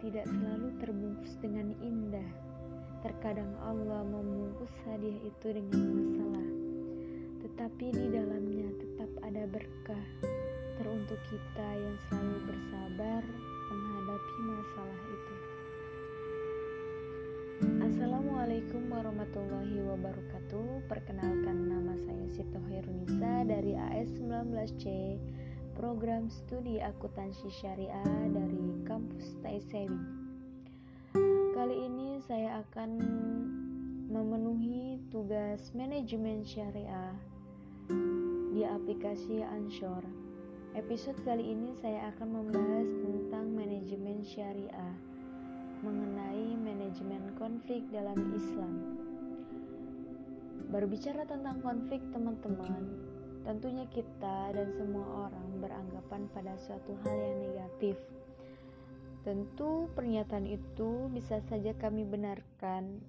tidak selalu terbungkus dengan indah. Terkadang Allah membungkus hadiah itu dengan masalah, tetapi di dalamnya tetap ada berkah teruntuk kita yang selalu bersabar menghadapi masalah itu. Assalamualaikum warahmatullahi wabarakatuh. Perkenalkan nama saya Sito Herunisa dari AS19C program studi akuntansi syariah dari kampus Taisewi. Kali ini saya akan memenuhi tugas manajemen syariah di aplikasi Anshor. Episode kali ini saya akan membahas tentang manajemen syariah mengenai manajemen konflik dalam Islam. Berbicara tentang konflik, teman-teman, Tentunya kita dan semua orang beranggapan pada suatu hal yang negatif. Tentu pernyataan itu bisa saja kami benarkan,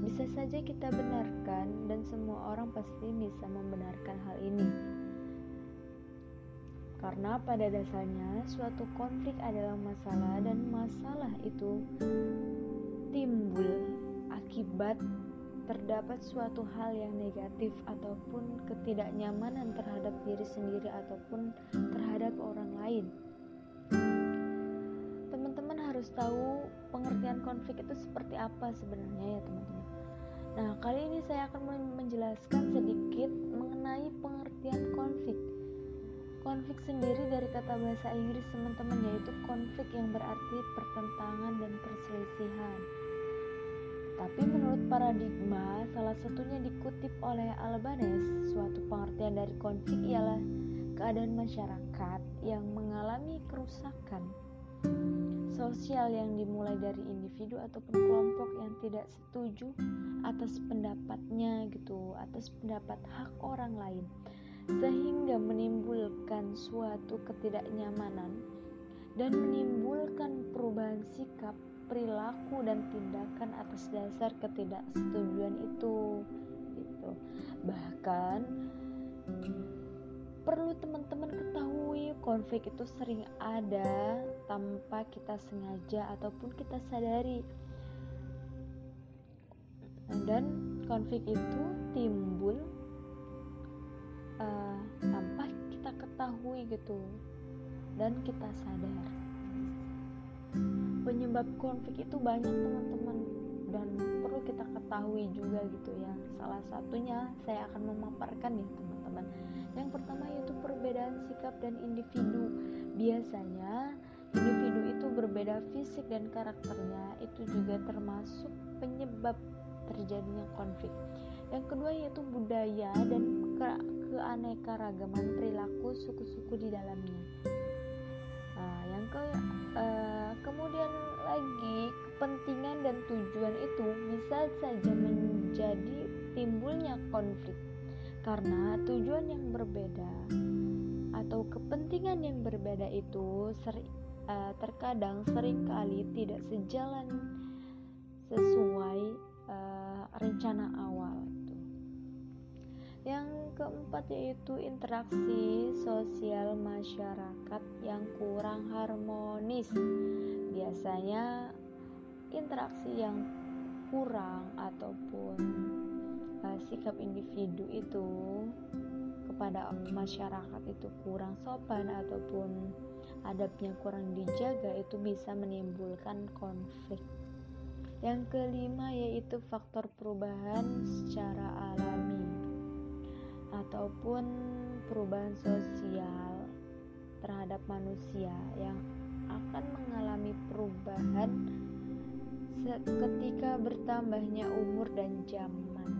bisa saja kita benarkan dan semua orang pasti bisa membenarkan hal ini. Karena pada dasarnya suatu konflik adalah masalah dan masalah itu timbul akibat terdapat suatu hal yang negatif ataupun ketidaknyamanan terhadap diri sendiri ataupun terhadap orang lain. Teman-teman harus tahu pengertian konflik itu seperti apa sebenarnya ya teman-teman. Nah, kali ini saya akan menjelaskan sedikit mengenai pengertian konflik. Konflik sendiri dari kata bahasa Inggris teman-teman yaitu konflik yang berarti pertentangan dan perselisihan. Tapi menurut paradigma, salah satunya dikutip oleh Albanese, suatu pengertian dari konflik ialah keadaan masyarakat yang mengalami kerusakan sosial yang dimulai dari individu ataupun kelompok yang tidak setuju atas pendapatnya gitu, atas pendapat hak orang lain. Sehingga menimbulkan suatu ketidaknyamanan dan menimbulkan perubahan sikap perilaku dan tindakan atas dasar ketidaksetujuan itu gitu. Bahkan perlu teman-teman ketahui konflik itu sering ada tanpa kita sengaja ataupun kita sadari. Dan konflik itu timbul uh, tanpa kita ketahui gitu. Dan kita sadar penyebab konflik itu banyak teman-teman. Dan perlu kita ketahui juga gitu ya. Salah satunya saya akan memaparkan nih teman-teman. Yang pertama yaitu perbedaan sikap dan individu. Biasanya individu itu berbeda fisik dan karakternya itu juga termasuk penyebab terjadinya konflik. Yang kedua yaitu budaya dan ke keanekaragaman perilaku suku-suku di dalamnya ke uh, kemudian lagi kepentingan dan tujuan itu bisa saja menjadi timbulnya konflik. Karena tujuan yang berbeda atau kepentingan yang berbeda itu ser, uh, terkadang sering kali tidak sejalan sesuai uh, rencana awal yang keempat yaitu interaksi sosial masyarakat yang kurang harmonis. Biasanya interaksi yang kurang ataupun uh, sikap individu itu kepada masyarakat itu kurang sopan ataupun adabnya kurang dijaga itu bisa menimbulkan konflik. Yang kelima yaitu faktor perubahan secara alami ataupun perubahan sosial terhadap manusia yang akan mengalami perubahan ketika bertambahnya umur dan zaman.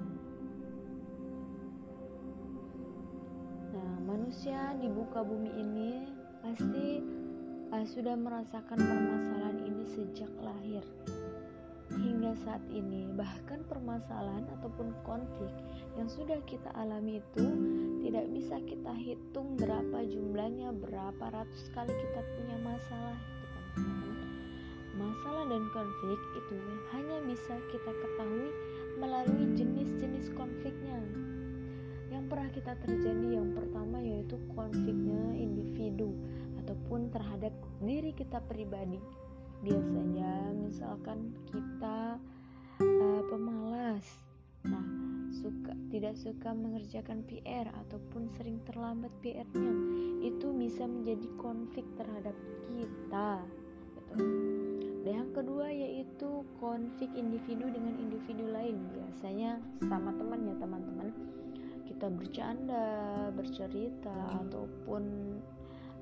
Nah, manusia di muka bumi ini pasti uh, sudah merasakan permasalahan ini sejak lahir hingga saat ini bahkan permasalahan ataupun konflik yang sudah kita alami itu tidak bisa kita hitung berapa jumlahnya berapa ratus kali kita punya masalah gitu kan masalah dan konflik itu hanya bisa kita ketahui melalui jenis-jenis konfliknya. Yang pernah kita terjadi yang pertama yaitu konfliknya individu ataupun terhadap diri kita pribadi biasanya misalkan kita uh, pemalas. Nah suka tidak suka mengerjakan PR ataupun sering terlambat PR-nya itu bisa menjadi konflik terhadap kita. Gitu. dan yang kedua yaitu konflik individu dengan individu lain. Biasanya sama teman ya teman-teman. Kita bercanda bercerita ataupun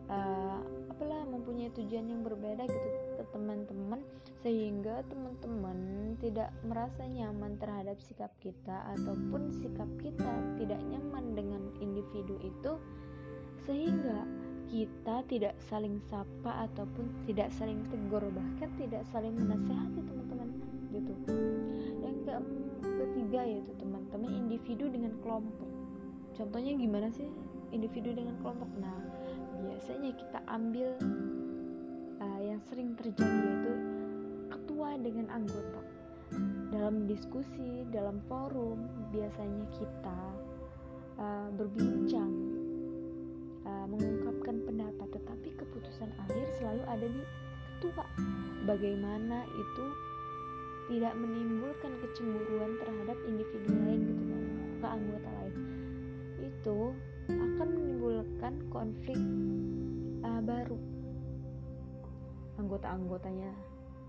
uh, apalah mempunyai tujuan yang berbeda gitu teman-teman sehingga teman-teman tidak merasa nyaman terhadap sikap kita ataupun sikap kita tidak nyaman dengan individu itu sehingga kita tidak saling sapa ataupun tidak saling tegur bahkan tidak saling menasehati teman-teman gitu. Yang ke ketiga yaitu teman-teman individu dengan kelompok. Contohnya gimana sih individu dengan kelompok? Nah biasanya kita ambil sering terjadi yaitu ketua dengan anggota. Dalam diskusi dalam forum biasanya kita uh, berbincang uh, mengungkapkan pendapat tetapi keputusan akhir selalu ada di ketua. Bagaimana itu tidak menimbulkan kecemburuan terhadap individu lain gitu kan ke anggota lain. Itu akan menimbulkan konflik uh, baru anggota-anggotanya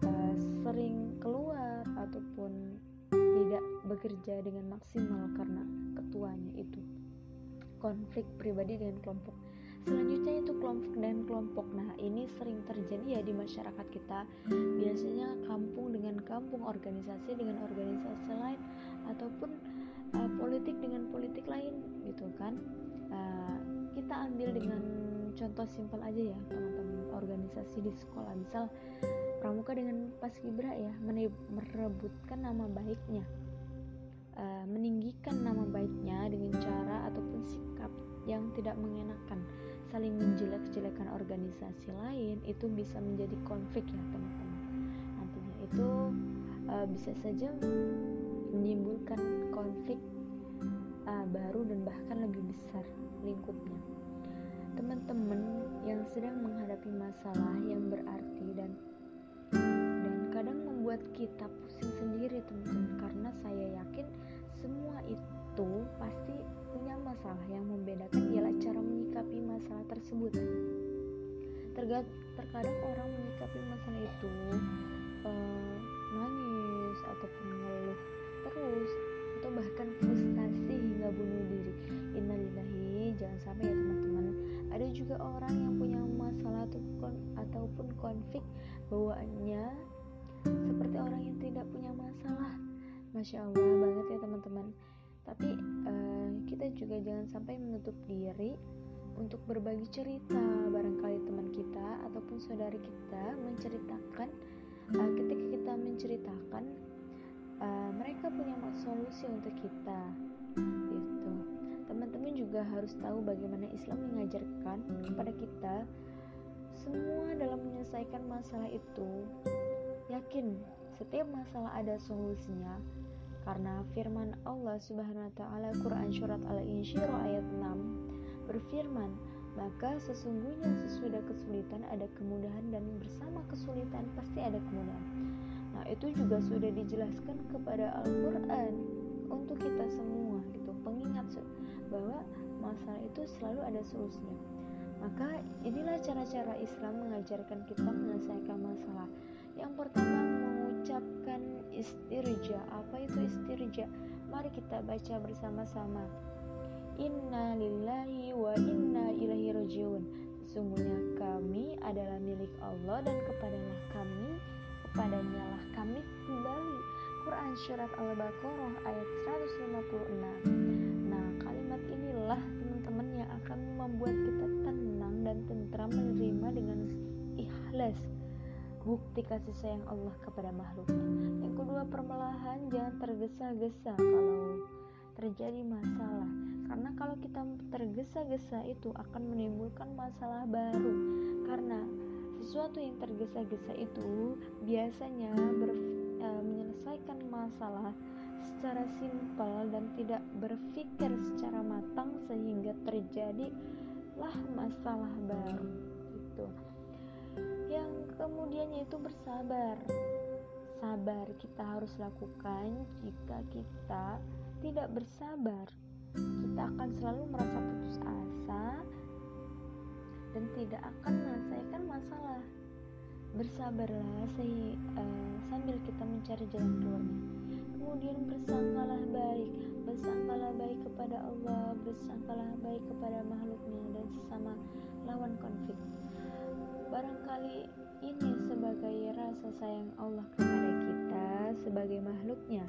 uh, sering keluar ataupun tidak bekerja dengan maksimal karena ketuanya itu. Konflik pribadi dengan kelompok. Selanjutnya itu kelompok dan kelompok. Nah ini sering terjadi ya di masyarakat kita. Biasanya kampung dengan kampung organisasi dengan organisasi lain ataupun uh, politik dengan politik lain gitu kan? Uh, kita ambil dengan contoh simpel aja ya teman-teman organisasi di sekolah. Misal pramuka dengan paskibra ya merebutkan nama baiknya. Uh, meninggikan nama baiknya dengan cara ataupun sikap yang tidak mengenakan. Saling menjelek-jelekan organisasi lain itu bisa menjadi konflik ya teman-teman. Nantinya itu uh, bisa saja menimbulkan konflik uh, baru dan bahkan lebih besar lingkupnya. Teman-teman yang sedang menghadapi masalah yang berarti dan dan kadang membuat kita pusing sendiri teman-teman karena saya yakin semua itu pasti punya masalah yang membedakan ialah cara menyikapi masalah tersebut. terkadang orang menyikapi masalah itu uh, nangis ataupun ngeluh terus atau bahkan frustasi hingga bunuh diri. Innalillahi, jangan sampai ya teman-teman. Ada juga orang konflik bawaannya seperti orang yang tidak punya masalah. Masya Allah banget ya teman-teman tapi uh, kita juga jangan sampai menutup diri untuk berbagi cerita barangkali teman kita ataupun saudari kita menceritakan uh, ketika kita menceritakan uh, mereka punya solusi untuk kita gitu teman-teman juga harus tahu bagaimana Islam mengajarkan kepada kita semua dalam menyelesaikan masalah itu yakin setiap masalah ada solusinya karena firman Allah Subhanahu wa taala Quran surat Al-Insyirah ayat 6 berfirman, maka sesungguhnya sesudah kesulitan ada kemudahan dan bersama kesulitan pasti ada kemudahan. Nah, itu juga sudah dijelaskan kepada Al-Qur'an untuk kita semua gitu, pengingat bahwa masalah itu selalu ada solusinya. Maka inilah cara-cara Islam mengajarkan kita menyelesaikan masalah. Yang pertama mengucapkan istirja. Apa itu istirja? Mari kita baca bersama-sama. Inna lillahi wa inna ilaihi rajiun. Sesungguhnya kami adalah milik Allah dan kepadalah kami, kepadanya lah kami kembali. Quran Surat Al-Baqarah ayat 156. Nah, kalimat inilah teman-teman yang akan membuat kita dan tentram menerima dengan ikhlas bukti kasih sayang Allah kepada makhluknya. Yang kedua, permelahan jangan tergesa-gesa kalau terjadi masalah. Karena kalau kita tergesa-gesa itu akan menimbulkan masalah baru. Karena sesuatu yang tergesa-gesa itu biasanya ber, e, menyelesaikan masalah secara simpel dan tidak berpikir secara matang sehingga terjadilah masalah baru gitu. Yang ke kemudian yaitu bersabar. Sabar kita harus lakukan jika kita tidak bersabar. Kita akan selalu merasa putus asa dan tidak akan menyelesaikan masalah. Bersabarlah uh, eh, sambil kita mencari jalan keluarnya kemudian bersangkalah baik bersangkalah baik kepada Allah bersangkalah baik kepada makhluknya dan sesama lawan konflik. Barangkali ini sebagai rasa sayang Allah kepada kita sebagai makhluknya.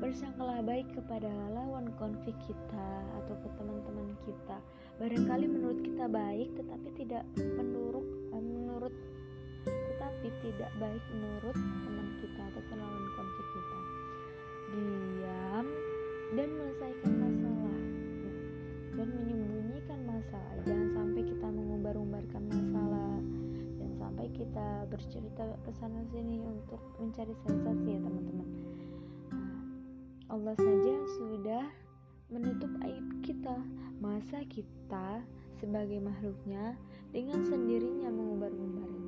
Bersangkalah baik kepada lawan konflik kita atau ke teman-teman kita. Barangkali menurut kita baik tetapi tidak menurut eh, menurut tetapi tidak baik menurut teman kita atau lawan konflik kita diam dan menyelesaikan masalah. Dan menyembunyikan masalah. Jangan sampai kita mengumbar-umbarkan masalah. Dan sampai kita bercerita ke sana sini untuk mencari sensasi ya teman-teman. Allah saja sudah menutup aib kita masa kita sebagai makhluknya dengan sendirinya mengumbar-umbarnya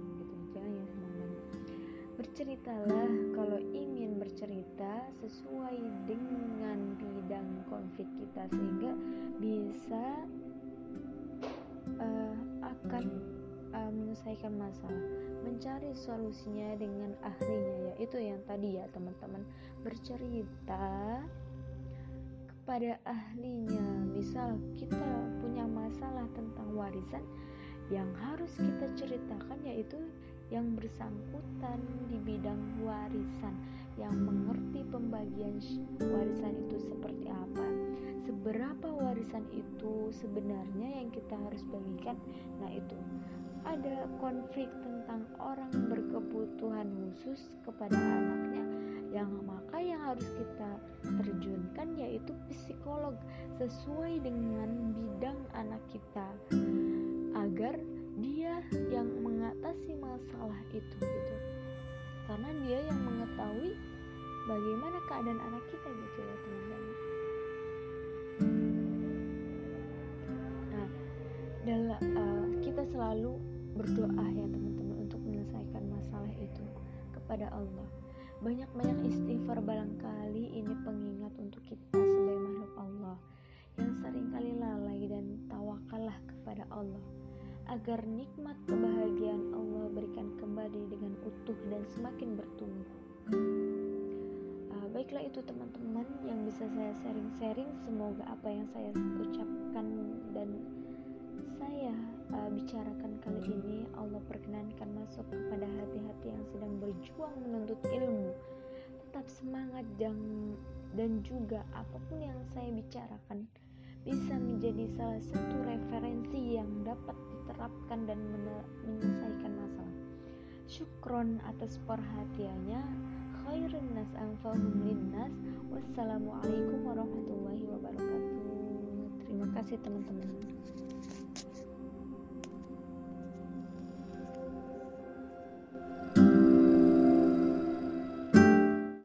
berceritalah kalau ingin bercerita sesuai dengan bidang konflik kita sehingga bisa uh, akan uh, menyelesaikan masalah. Mencari solusinya dengan ahlinya yaitu yang tadi ya teman-teman. Bercerita kepada ahlinya. Misal kita punya masalah tentang warisan yang harus kita ceritakan yaitu yang bersangkutan di bidang warisan yang mengerti pembagian warisan itu seperti apa. Seberapa warisan itu sebenarnya yang kita harus bagikan? Nah itu. Ada konflik tentang orang berkebutuhan khusus kepada anaknya yang maka yang harus kita terjunkan yaitu psikolog sesuai dengan bidang anak kita agar dia yang mengatasi masalah itu gitu. Karena dia yang mengetahui bagaimana keadaan anak kita gitu ya teman-teman. Nah dalam uh, kita selalu berdoa ya teman-teman untuk menyelesaikan masalah itu kepada Allah. Banyak-banyak istighfar barangkali ini pengingat untuk kita sebagai makhluk Allah yang sering kali lalai dan tawakallah kepada Allah agar nikmat kebahagiaan Allah berikan kembali dengan utuh dan semakin bertumbuh. Uh, baiklah itu teman-teman yang bisa saya sharing-sharing. Semoga apa yang saya ucapkan dan saya uh, bicarakan kali ini Allah perkenankan masuk kepada hati-hati yang sedang berjuang menuntut ilmu. Tetap semangat dan dan juga apa pun yang saya bicarakan bisa menjadi salah satu referensi yang dapat diterapkan dan menyelesaikan masalah. Syukron atas perhatiannya. Khairun nas anfahum linnas. Wassalamualaikum warahmatullahi wabarakatuh. Terima kasih teman-teman